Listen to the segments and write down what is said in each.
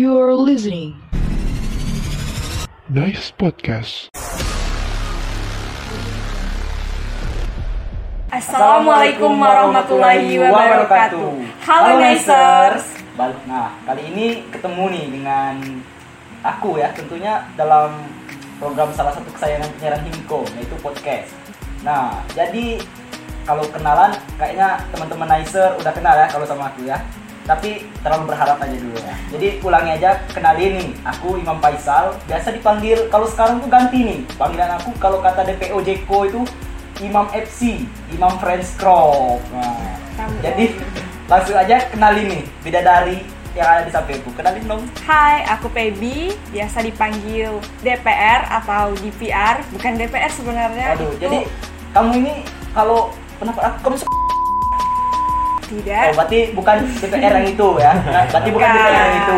You're listening. Nice podcast. Assalamualaikum warahmatullahi wabarakatuh. Halo Nicers. Bal- Nah, kali ini ketemu nih dengan aku ya, tentunya dalam program salah satu kesayangan penyiaran Himko, yaitu podcast. Nah, jadi kalau kenalan, kayaknya teman-teman Nicer udah kenal ya kalau sama aku ya. Tapi terlalu berharap aja dulu ya. Jadi ulangi aja, kenalin nih, aku Imam Faisal. Biasa dipanggil, kalau sekarang tuh ganti nih. Panggilan aku kalau kata DPO Jeko itu Imam FC, Imam Friends Crop. Nah, jadi langsung aja kenalin nih bidadari yang ada di sampingku. Kenalin dong. Hai, aku Pebi, biasa dipanggil DPR atau DPR, bukan DPR sebenarnya. Aduh, itu jadi kamu ini kalau pendapat aku kamu tidak. Oh, berarti bukan DPR yang itu ya. Berarti bukan. DPR yang itu.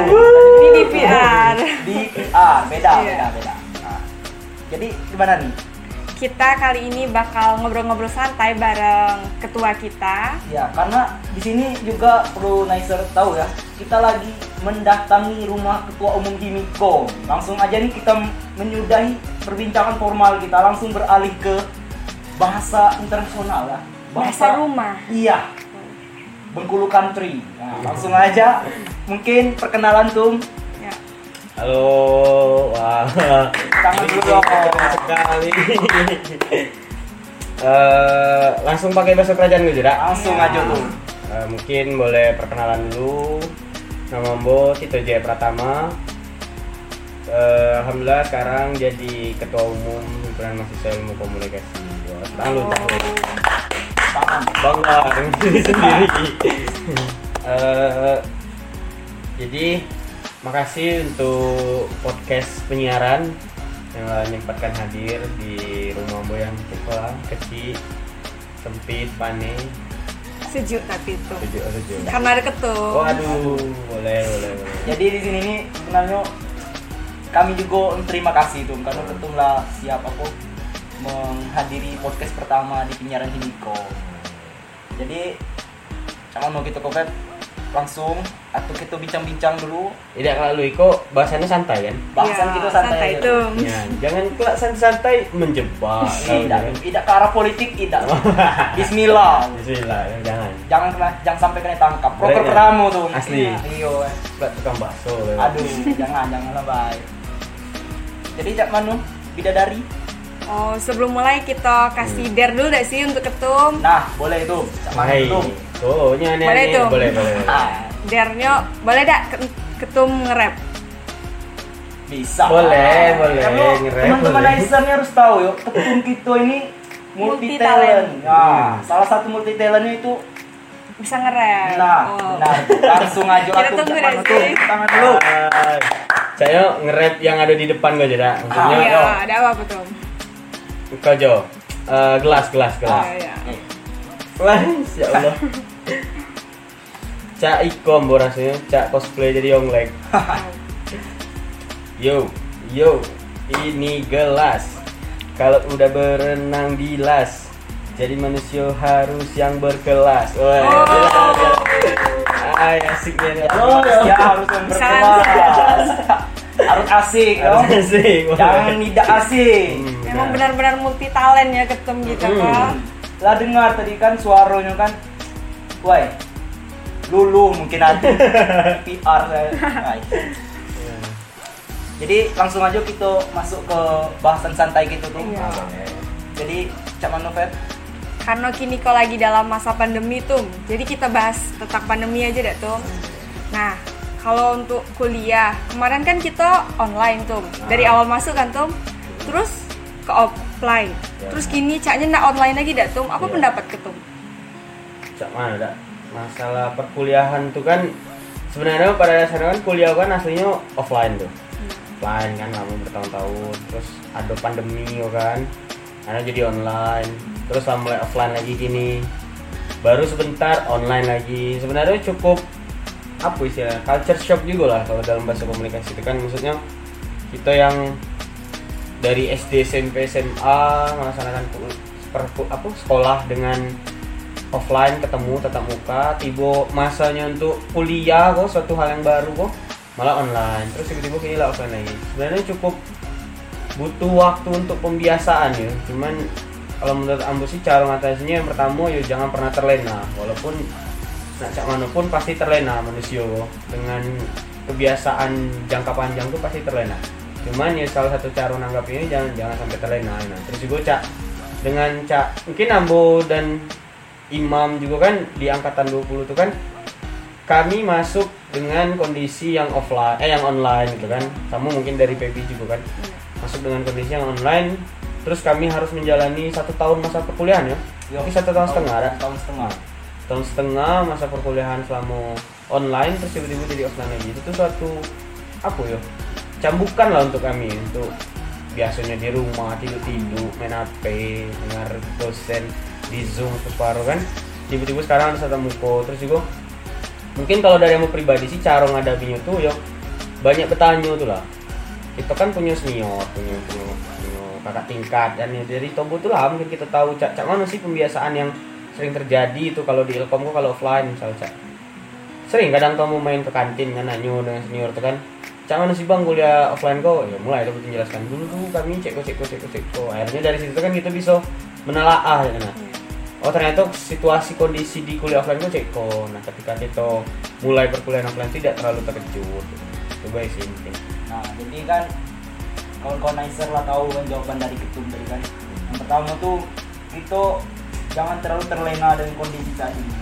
Ini DPR. DPR, beda, Iya. beda, beda. Nah, jadi gimana nih? Kita kali ini bakal ngobrol-ngobrol santai bareng ketua kita. Ya, karena di sini juga perlu Nicer tahu ya, kita lagi mendatangi rumah ketua umum Himiko. Langsung aja nih kita menyudahi perbincangan formal kita, langsung beralih ke bahasa internasional ya. Bahasa rumah. Iya. Bengkulu Country. Nah, langsung aja mungkin perkenalan tuh. Ya. Halo, wah, Tangan dulu dong. sekali. Eh, langsung pakai bahasa kerajaan gue tidak? Langsung aja tuh. Eh, mungkin boleh perkenalan dulu. Nama Mbo Tito Jaya Pratama. Eh, Alhamdulillah sekarang jadi ketua umum himpunan mahasiswa ilmu komunikasi. Wah, lu, diri sendiri. Eh, jadi makasih untuk podcast penyiaran yang menyempatkan hadir di rumah Bo yang sekolah kecil sempit panen Sejuk tapi itu. sejuk sejuk Karena ada ketum. waduh boleh boleh boleh Jadi di sini nih sebenarnya kami juga terima kasih tuh karena ketum lah siap aku menghadiri podcast pertama di penyiaran Himiko. Jadi sama mau kita kopet langsung atau kita bincang-bincang dulu. Tidak kalau lu Iko bahasannya santai kan? Bahasan Ya, kita santai, aja. itu. ya, jangan kelak santai menjebak tidak tidak. ke arah politik tidak. Bismillah. Bismillah jangan. Jangan kena jangan sampai kena tangkap. Proker Boleh, ya? tuh. Asli. iyo eh. Suka tukang bakso aduh jangan jangan lebay jadi cak manu bidadari Oh, sebelum mulai kita kasih dare dulu gak sih untuk ketum? nah boleh itu cak manu Hai. tuh Oh, nyanyi Boleh tuh. Boleh, boleh. boleh. ah Dare-nya boleh gak ke- ketum nge-rap? bisa Boleh, boleh, Karena nge-rap teman-teman boleh. Aisyah harus tahu yuk ketum kita ini multi Multi talent nah salah satu multi talentnya itu Bisa nge-rap. nah Oh. benar langsung aja Kita aku tunggu deh sih. tangan dulu Hai. Saya nge-rap yang ada di depan gue jadi Maksudnya Iya, ada apa tuh? Kau Jo Eh, Gelas, gelas, Ah, gelas iya. eh. Gelas, ya Allah Cak ikom bo rasanya Cak cosplay jadi Yonglek Yo, yo Ini gelas Kalau udah berenang di las Jadi manusia harus yang berkelas Wah, Oh. gila, gila. Ay, asiknya Oh, ya harus yang berkelas. harus asik. Harus asik. Jangan tidak asik. Hmm, Memang benar. benar-benar multi talent ya ketum gitu Hmm. kan. Lah dengar tadi kan suaranya kan, woi, lulu mungkin nanti PR saya. Ay. Jadi langsung aja kita masuk ke bahasan santai gitu tuh. Iya. Jadi Cak Manufet, Karena kini kau lagi dalam masa pandemi tuh, jadi kita bahas tentang pandemi aja deh tuh. Nah, kalau untuk kuliah, kemarin kan kita online tuh, dari awal masuk kan tuh, terus ke offline, terus kini caknya nak online lagi dah tuh. Apa Iya. pendapat ketum? Cak mana dak? Masalah perkuliahan tuh kan sebenarnya pada dasarnya kan kuliah kan aslinya offline tuh. Offline kan lama bertahun-tahun, terus ada pandemi yo kan. Karena jadi online, terus mulai offline lagi gini. Baru sebentar online lagi. Sebenarnya cukup apa istilah culture shock juga lah kalau dalam bahasa komunikasi itu kan maksudnya kita yang dari SD SMP SMA melaksanakan per- apa sekolah dengan offline ketemu tatap muka tiba masanya untuk kuliah kok suatu hal yang baru kok malah online. Terus tiba-tiba kini lah offline lagi. Sebenarnya cukup butuh waktu untuk pembiasaan ya. Cuman kalau menurut Ambo sih cara ngatasinya yang pertama ya jangan pernah terlena. Walaupun nak cak mana pun pasti terlena manusia dengan kebiasaan jangka panjang tuh pasti terlena cuman ya salah satu cara nanggapinnya jangan jangan sampai terlena nah terus juga cak dengan cak mungkin Ambo dan Imam juga kan di angkatan 20 tuh kan kami masuk dengan kondisi yang offline eh yang online gitu kan. Kamu mungkin dari PB juga kan. Masuk dengan kondisi yang online terus kami harus menjalani satu tahun masa perkuliahan ya. Tapi satu tahun setengah ada tahun setengah. Tahun setengah masa perkuliahan selama online terus tiba-tiba jadi offline lagi. Itu tuh suatu apa ya cambukan lah untuk kami untuk biasanya di rumah tidur-tidur main HP dengar dosen di zoom baru kan? Tiba-tiba sekarang ada satu muka terus juga mungkin kalau dari yang pribadi sih cara ngadapinya tuh ya banyak bertanya tuh lah. Kita kan punya senior punya punya, punya kakak tingkat dan ya dari Tobo tuh lah mungkin kita tahu cak. Cak mana sih pembiasaan yang sering terjadi itu kalau di Ilkom kalau offline misalnya cak? Sering kadang kamu main ke kantin kan nanya dengan senior tuh kan mana sih bang kuliah offline kok. Ya mulai tuh menjelaskan dulu tuh kami cek kok cek kok cek kok cek. Kok akhirnya dari situ kan kita bisa menelaah ya kan? Oh ternyata situasi kondisi di kuliah offline kok cek kok. Nah ketika kita mulai perkuliahan offline tidak terlalu terkejut. Coba sih penting nah jadi kan kawan-kawan Nicer lah tahu kan jawaban dari ketum tadi kan. Yang pertama tuh itu jangan terlalu terlena dengan kondisi saat ini.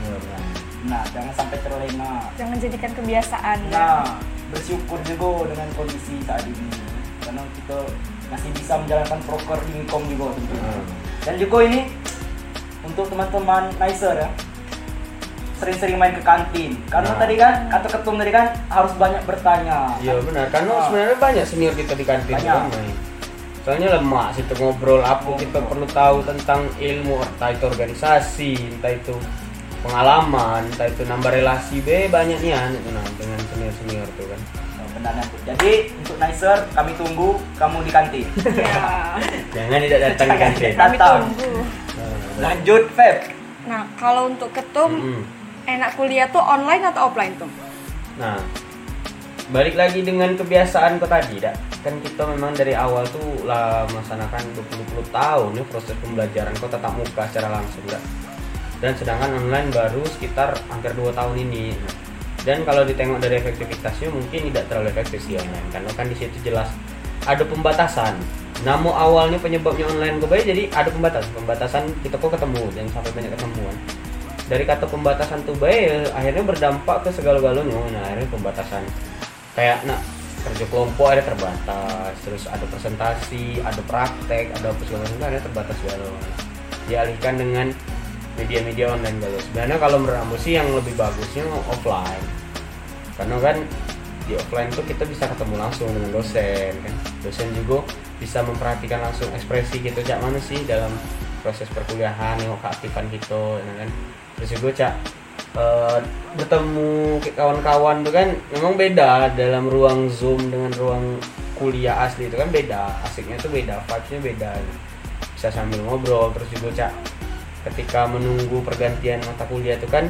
Nah jangan sampai terlena. Jangan jadikan kebiasaan. ya. Nah bersyukur juga dengan kondisi saat ini karena kita masih bisa menjalankan proker di Mikom juga tentunya Hmm. dan juga ini untuk teman-teman Nicer ya sering-sering main ke kantin karena Nah. tadi kan kata ketum tadi kan harus banyak bertanya Iya benar, karena Ah. sebenarnya banyak senior kita di kantin Banyak. kan. Soalnya lemak situ ngobrol apa kita perlu tahu tentang ilmu entah itu organisasi, entah itu pengalaman, entah itu nambah relasi be banyak nih an, nah, dengan senior senior tuh kan. Benar Nanti. Jadi untuk Nicer kami tunggu kamu di kantin. Ya. Jangan tidak datang di kantin. Kami tunggu. Nah, Lanjut Feb. Nah, kalau untuk ketum, mm-mm. enak kuliah tuh online atau offline tuh? Nah, balik lagi dengan kebiasaan kok tadi, dak. Kan kita memang dari awal tuh lah melaksanakan 20-20 tahun nih proses pembelajaran kok tatap muka secara langsung, dak. Dan sedangkan online baru sekitar hampir 2 tahun ini. Dan kalau ditengok dari efektivitasnya mungkin tidak terlalu efektif sih online karena kan di situ jelas ada pembatasan. Namun awalnya penyebabnya online gue baik jadi ada pembatasan. Pembatasan kita kok ketemu jangan sampai banyak ketemuan dari kata pembatasan tuh baik akhirnya berdampak ke segala-galanya nah akhirnya pembatasan kayak nah kerja kelompok ada terbatas terus ada presentasi ada praktek ada apa segala ada terbatas segala dialihkan dengan media-media online gitu. Sebenarnya kalau menurut sih yang lebih bagusnya offline. Karena kan di offline tuh kita bisa ketemu langsung dengan dosen kan. Dosen juga bisa memperhatikan langsung ekspresi gitu cak. Mana sih dalam proses perkuliahan yang keaktifan gitu ya kan? Terus juga cak eh, bertemu kawan-kawan tuh kan memang beda dalam ruang zoom dengan ruang kuliah asli itu kan beda. Asiknya tuh beda vibesnya beda. Bisa sambil ngobrol terus juga cak ketika menunggu pergantian mata kuliah itu kan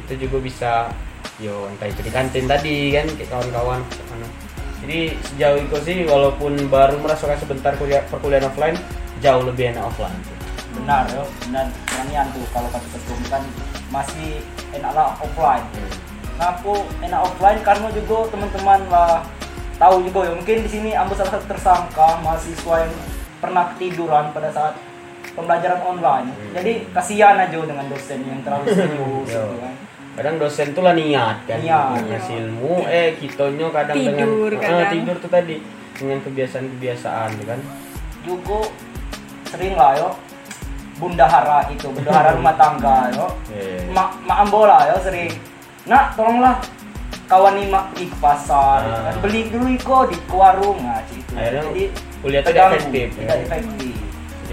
itu juga bisa yo entah itu di kantin tadi kan kayak kawan-kawan jadi sejauh itu sih walaupun baru merasakan sebentar kuliah perkuliahan offline jauh lebih enak offline. Benar yo, benar. Pertanyaan tuh kalau kata ketum kan masih enaklah offline. Ngaku enak offline karena juga teman-teman lah tahu juga ya mungkin di sini ambil salah satu tersangka mahasiswa yang pernah ketiduran pada saat pembelajaran online. Hmm. Jadi kasihan aja dengan dosen yang terlalu serius Yo. gitu kan. kadang dosen tuh lah niat kan Niat. ngasih ilmu eh kitonyo kadang Tidur dengan kadang. Ah, tidur tuh tadi dengan kebiasaan-kebiasaan tuh kan Juga sering lah yo bundahara itu bundahara rumah tangga yo Eh, mak mak ambola ya sering nak tolonglah kawan mak ke pasar Ah. kan. beli dulu iko di warung nah gitu Akhirnya jadi kuliah terganggu, efektif, tidak ya. efektif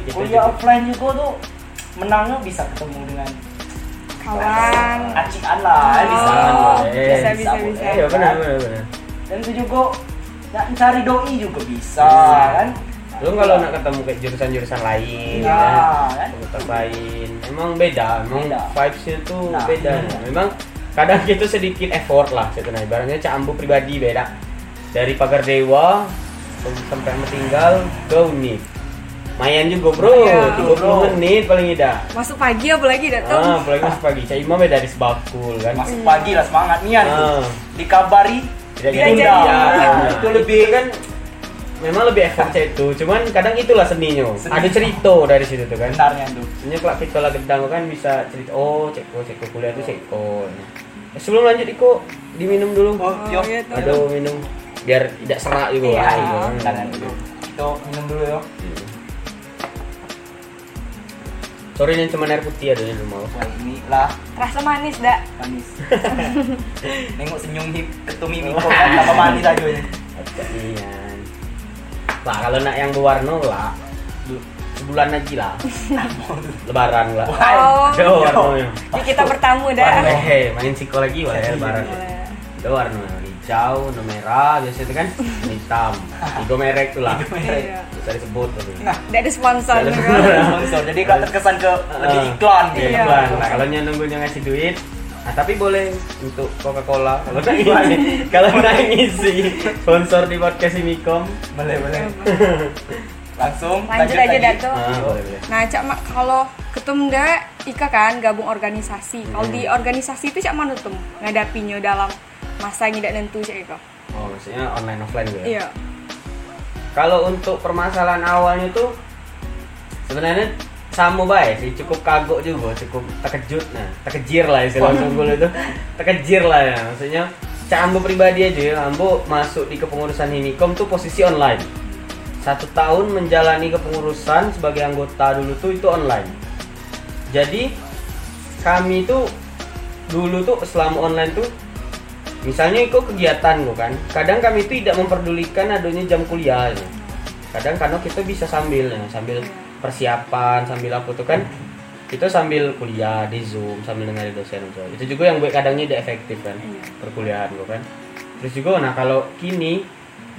jadi kita kuliah jadi- offline juga tuh menangnya bisa ketemu dengan Kawan. acikan lah Oh, bisa. Bisa, bisa, boleh, bisa. iya kan. benar benar benar dan itu juga nak cari doi juga bisa Bisa. kan lu kalau nak ketemu kayak jurusan-jurusan lain Iya, ya, kan? fakultas lain emang beda emang Beda. vibesnya tuh Nah, beda iya. memang kadang gitu sedikit effort lah sebenarnya ibaratnya cak ambu pribadi beda dari pagar dewa sampai tinggal ke unit Mayan juga bro, Iya. 30 Bro. menit paling tidak. Masuk pagi apalagi tuh. Ah, apalagi masuk pagi. Cak Imam ya dari sebakul kan. Masuk pagi lah semangat nian itu. Ah. Dikabari Tidak jadi. Ah, Itu lebih kan memang lebih Cak itu. Cuman kadang itulah seninya. Seni. Ada cerita dari situ tuh kan. benarnya tuh. Sebenarnya kalau kita lagi gedang kan bisa cerita oh ceko ceko kuliah tuh ceko. Eh, sebelum lanjut Iko diminum dulu. Oh, Oh, yo. iya tuh. Aduh minum biar tidak serak juga. Iya. Ah, gitu. Dulu. Kita minum dulu ya. Sorry ini cuma air putih ada di rumah. Wah, ini lah Rasa manis dak. manis. Nengok senyum hip ketum Miko kan tambah manis aja ini. Iya. Lah kalau nak yang berwarna lah sebulan lagi lah. Lebaran lah. Oh. Ada warnanya. Jadi kita bertamu dah. Hehe, main siko lagi lah ya lebaran. Boleh. Ada warna hijau, warna merah, biasa itu kan hitam. Tiga merek tuh lah. Iya. Bisa disebut tapi. Tidak ada sponsor Tidak ada juga. sponsor. Sponsor. Jadi kalau terkesan ke lebih iklan Iya, gitu. iklan. Nah, kalau nya nunggunya ngasih duit, Nah, tapi boleh untuk Coca-Cola. Kalau ngisi, kalau nak ngisi sponsor di podcast Imikom, Boleh, boleh. Langsung Lanjut aja dah tuh. ah, boleh boleh. Nah, Cak Mak kalau ketum dah Ika kan gabung organisasi. Kalau di organisasi itu Cak mana tuh ngadapinya dalam masa yang tidak nentu Cak Ika? Oh, maksudnya online offline gitu ya? Iya. Kalau untuk permasalahan awalnya tuh sebenarnya sama baik sih, cukup kagok juga, cukup terkejut, nah terkejir lah istilah Sunggul itu, terkejir lah ya, maksudnya Ambo pribadi aja ya, Ambo masuk di kepengurusan Himikom tuh posisi online. Satu tahun menjalani kepengurusan sebagai anggota dulu tuh itu online. Jadi kami tuh dulu tuh selama online tuh misalnya itu kegiatan kok kan kadang kami itu tidak memperdulikan adanya jam kuliah ya. kadang karena kita bisa sambil ya, sambil persiapan sambil apa tuh kan itu sambil kuliah di zoom sambil dengar dosen so. itu juga yang buat kadangnya tidak efektif kan Iya. perkuliahan kok kan terus juga nah kalau kini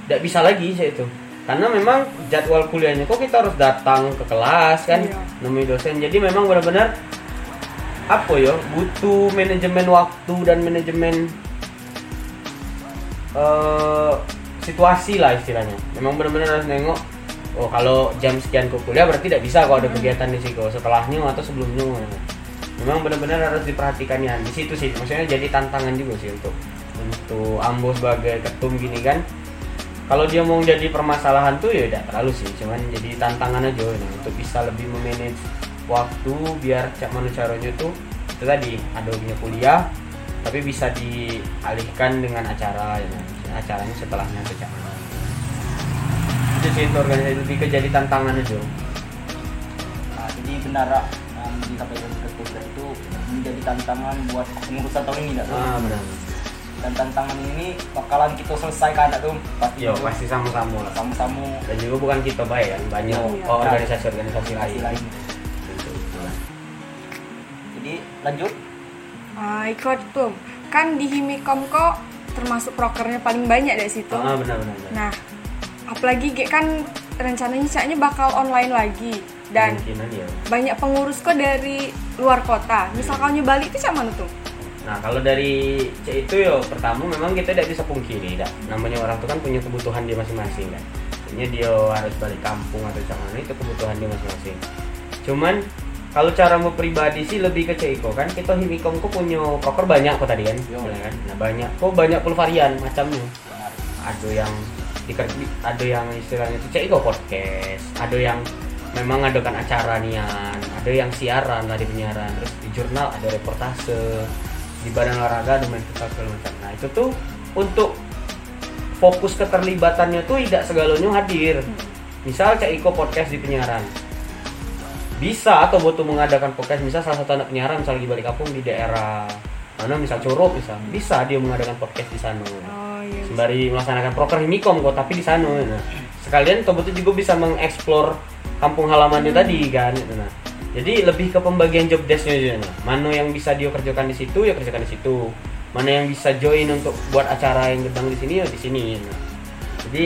tidak bisa lagi sih itu karena memang jadwal kuliahnya kok kita harus datang ke kelas kan Iya. nemui dosen jadi memang benar-benar apa ya butuh manajemen waktu dan manajemen eh situasi lah istilahnya. Memang benar-benar harus nengok oh kalau jam sekian ke kuliah berarti tidak bisa kalau ada kegiatan di situ setelahnya atau sebelumnya. Memang benar-benar harus diperhatikan ya di situ sih. Maksudnya jadi tantangan juga sih untuk untuk Ambo sebagai ketum gini kan. Kalau dia mau jadi permasalahan tuh ya tidak terlalu sih cuman jadi tantangan aja. Ini, untuk bisa lebih memanage waktu biar cak caranya tuh itu tadi ada punya kuliah tapi bisa dialihkan dengan acara ya. Acaranya setelahnya mana itu sih itu organisasi lebih ke jadi tantangan aja Nah, jadi benar yang disampaikan ketua itu menjadi tantangan buat pengurusan tahun ini tuh. ah benar. Dan tantangan ini bakalan kita selesaikan tuh pasti yo pasti sama-sama. Lah sama-sama. Dan juga bukan kita baik kan. Banyak Iya. oh, organisasi-organisasi kasih lain. Lain. Gitu. Jadi lanjut. Ah, ikut tuh. Kan di Himikom kok termasuk prokernya paling banyak dari situ. ah benar benar, benar. Nah, apalagi Ge, kan rencananya Caknya bakal online lagi dan ya banyak pengurus kok dari luar kota. Misal kalau balik itu mana tuh? Nah kalau dari C itu yo pertama memang kita tidak bisa pungkiri, dah. namanya orang itu kan punya kebutuhan dia masing-masing kan. Artinya dia harus balik kampung atau mana itu kebutuhan dia masing-masing. Cuman kalau cara mau pribadi sih lebih ke Ceko kan kita Himikom kok punya proker banyak kok tadi kan, Yo. Kan? Nah banyak, kok banyak puluh varian macamnya. Benar. Ada yang diker- ada yang istilahnya itu Ceko podcast, ada yang memang adakan acara nian, ada yang siaran tadi penyiaran, terus di jurnal ada reportase, di badan olahraga ada main futsal segala macam. Nah itu tuh untuk fokus keterlibatannya tuh tidak segalanya hadir. Misal Cak Iko podcast di penyiaran, bisa atau butuh mengadakan podcast misal salah satu anak penyiaran misal di balik kampung di daerah mana misal Curup misal bisa dia mengadakan podcast di sana Oh iya. sembari melaksanakan proker Himikom kok tapi di sana nah. sekalian toh betul juga bisa mengeksplor kampung halamannya tadi kan nah. jadi lebih ke pembagian job desknya aja nah. mana yang bisa dia kerjakan di situ ya kerjakan di situ mana yang bisa join untuk buat acara yang gedang di sini ya di sini nah. jadi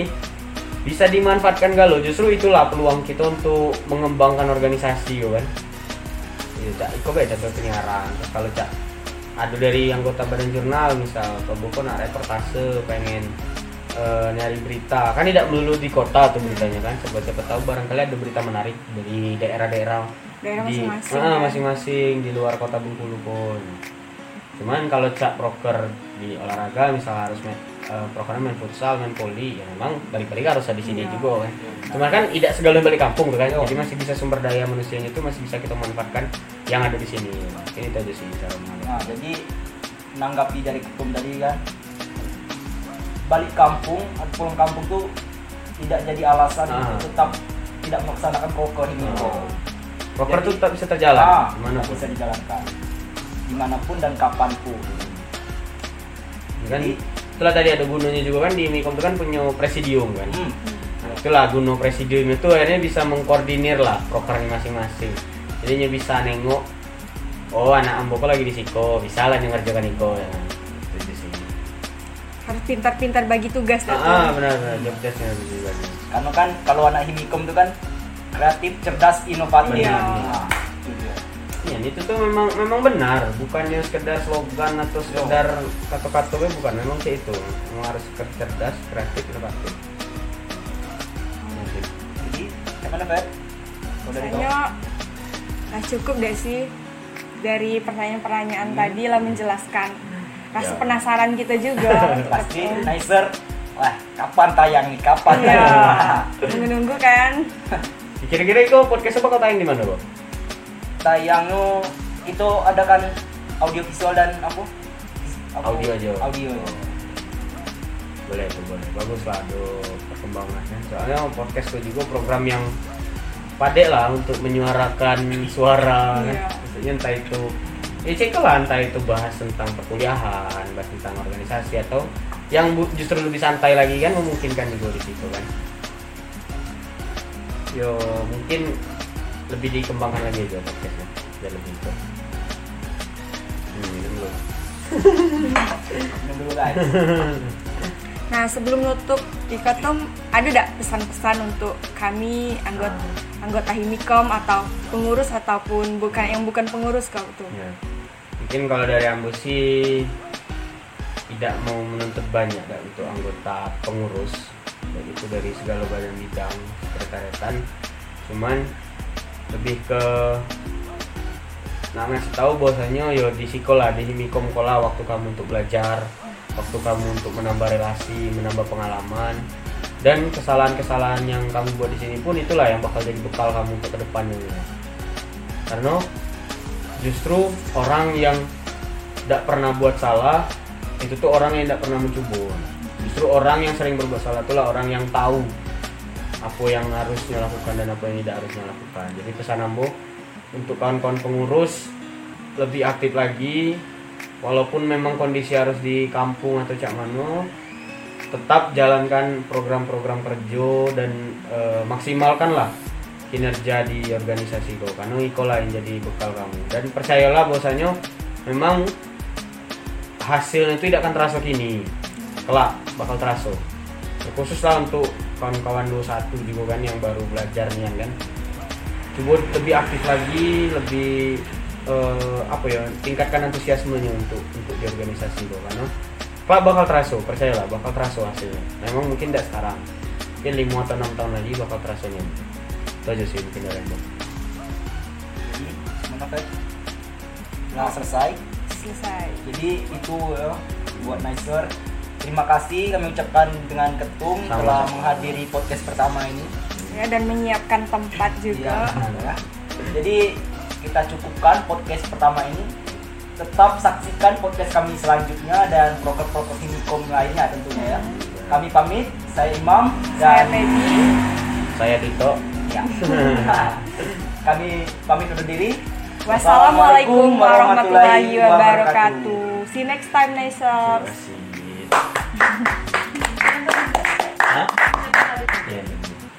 bisa dimanfaatkan galau justru itulah peluang kita untuk mengembangkan organisasi yo kan? Ya cak. Iko beda contoh penyiaran? Kalau cak ada dari anggota badan jurnal misal buku nak reportase pengen eh, nyari berita? Kan tidak melulu di kota tuh beritanya kan? Siapa siapa tahu barangkali ada berita menarik dari daerah-daerah Daerah di masing-masing, Ah, kan? masing-masing di luar kota Bengkulu pun. Cuman kalau cak proker di olahraga misal harus eh, prokernya main futsal main poli ya memang balik-balik harus ada di sini Iya. juga kan cuman kan tidak segala balik kampung kan jadi masih bisa sumber daya manusianya itu masih bisa kita manfaatkan yang ada di sini ini itu aja sih cara. Nah, jadi menanggapi dari ketum tadi kan balik kampung atau pulang kampung tuh tidak jadi alasan Ah. untuk tetap tidak melaksanakan proker ini. Ah. proker Jadi- tuh tetap bisa terjalan Ah, gimana bisa dijalankan di mana pun dan kapan pun. kan Itulah tadi ada gunanya juga kan di Mikom itu kan punya presidium kan Hmm. Nah, itulah guna presidium itu akhirnya bisa mengkoordinir lah prokernya masing-masing. Jadinya bisa nengok, oh anak ambo kok lagi di siko, bisa lah yang ngerjakan iko ya. Itu sih. Harus pintar-pintar bagi tugas. Ah, benar benar job desknya harus dibagi. Karena kan kalau anak Himikom itu kan kreatif, cerdas, inovatif. Iya. Nah, itu. Ya, tuh memang memang benar, bukannya sekedar slogan atau sekedar kata-katanya bukan, memang sih itu. Memang harus cerdas, kreatif, inovatif. Ya sih. Jadi, gimana dari Kayaknya nah cukup deh sih dari pertanyaan-pertanyaan tadi lah menjelaskan rasa Ya. penasaran kita juga. pasti Nicer. Wah, kapan tayang nih? Kapan tayang? nunggu-nunggu kan. Kira-kira itu podcast apa kau tayang di mana, Bro? Tayangnya itu ada kan audio visual dan apa? Apa? Audio aja. Audio. boleh tuh boleh bagus lah ada perkembangannya soalnya podcast itu juga program yang padek lah untuk menyuarakan suara. Iya. maksudnya entah itu ya cek lah entah itu bahas tentang perkuliahan bahas tentang organisasi atau yang justru lebih santai lagi kan memungkinkan juga di situ kan yo mungkin lebih dikembangkan lagi aja podcastnya biar lebih itu hmm, minum dulu. Minum dulu guys. Nah sebelum nutup, Ika Tom ada tidak pesan-pesan untuk kami anggota anggota Himikom atau pengurus ataupun bukan yang bukan pengurus kau tuh? Ya. Mungkin kalau dari Ambo sih tidak mau menuntut banyak dah untuk anggota pengurus baik itu dari segala badan bidang sekretariatan cuman lebih ke nah ngasih tahu bahwasanya yo di sekolah di himikom kola waktu kamu untuk belajar waktu kamu untuk menambah relasi menambah pengalaman. Dan kesalahan-kesalahan yang kamu buat di sini pun itulah yang bakal jadi bekal kamu untuk ke depannya karena justru orang yang tidak pernah buat salah itu tuh orang yang tidak pernah mencoba justru orang yang sering berbuat salah itulah orang yang tahu apa yang harusnya lakukan dan apa yang tidak harusnya lakukan jadi pesan ambo untuk kawan-kawan pengurus lebih aktif lagi walaupun memang kondisi harus di kampung atau cak mano tetap jalankan program-program kerja dan eh, maksimalkanlah kinerja di organisasi kau karena iko lah yang jadi bekal kamu. Dan percayalah bahwasanya memang hasilnya itu tidak akan terasa kini kelak bakal terasa. Khususlah untuk kawan-kawan 21 juga kan yang baru belajar nih kan coba lebih aktif lagi lebih eh, apa ya tingkatkan antusiasmenya untuk untuk di organisasi kau karena pak bakal terasa percayalah bakal terasa hasilnya memang mungkin tidak sekarang mungkin lima atau enam tahun lagi bakal terasa nih itu aja sih mungkin dari Fer? Nah, selesai. Selesai. Jadi itu ya buat Nicer. Terima kasih kami ucapkan dengan ketum Sama-sama. telah menghadiri podcast pertama ini. Ya dan menyiapkan tempat juga. Iya, ya. Jadi kita cukupkan podcast pertama ini. Tetap saksikan podcast kami selanjutnya dan proker-proker Himikom lainnya tentunya ya. Kami pamit. Saya Imam Saya dan Teddy. saya Tito ya. kami pamit undur diri. Wassalamualaikum warahmatullahi wabarakatuh. See you next time, Terima Naisers. kasih. Hah? Iya.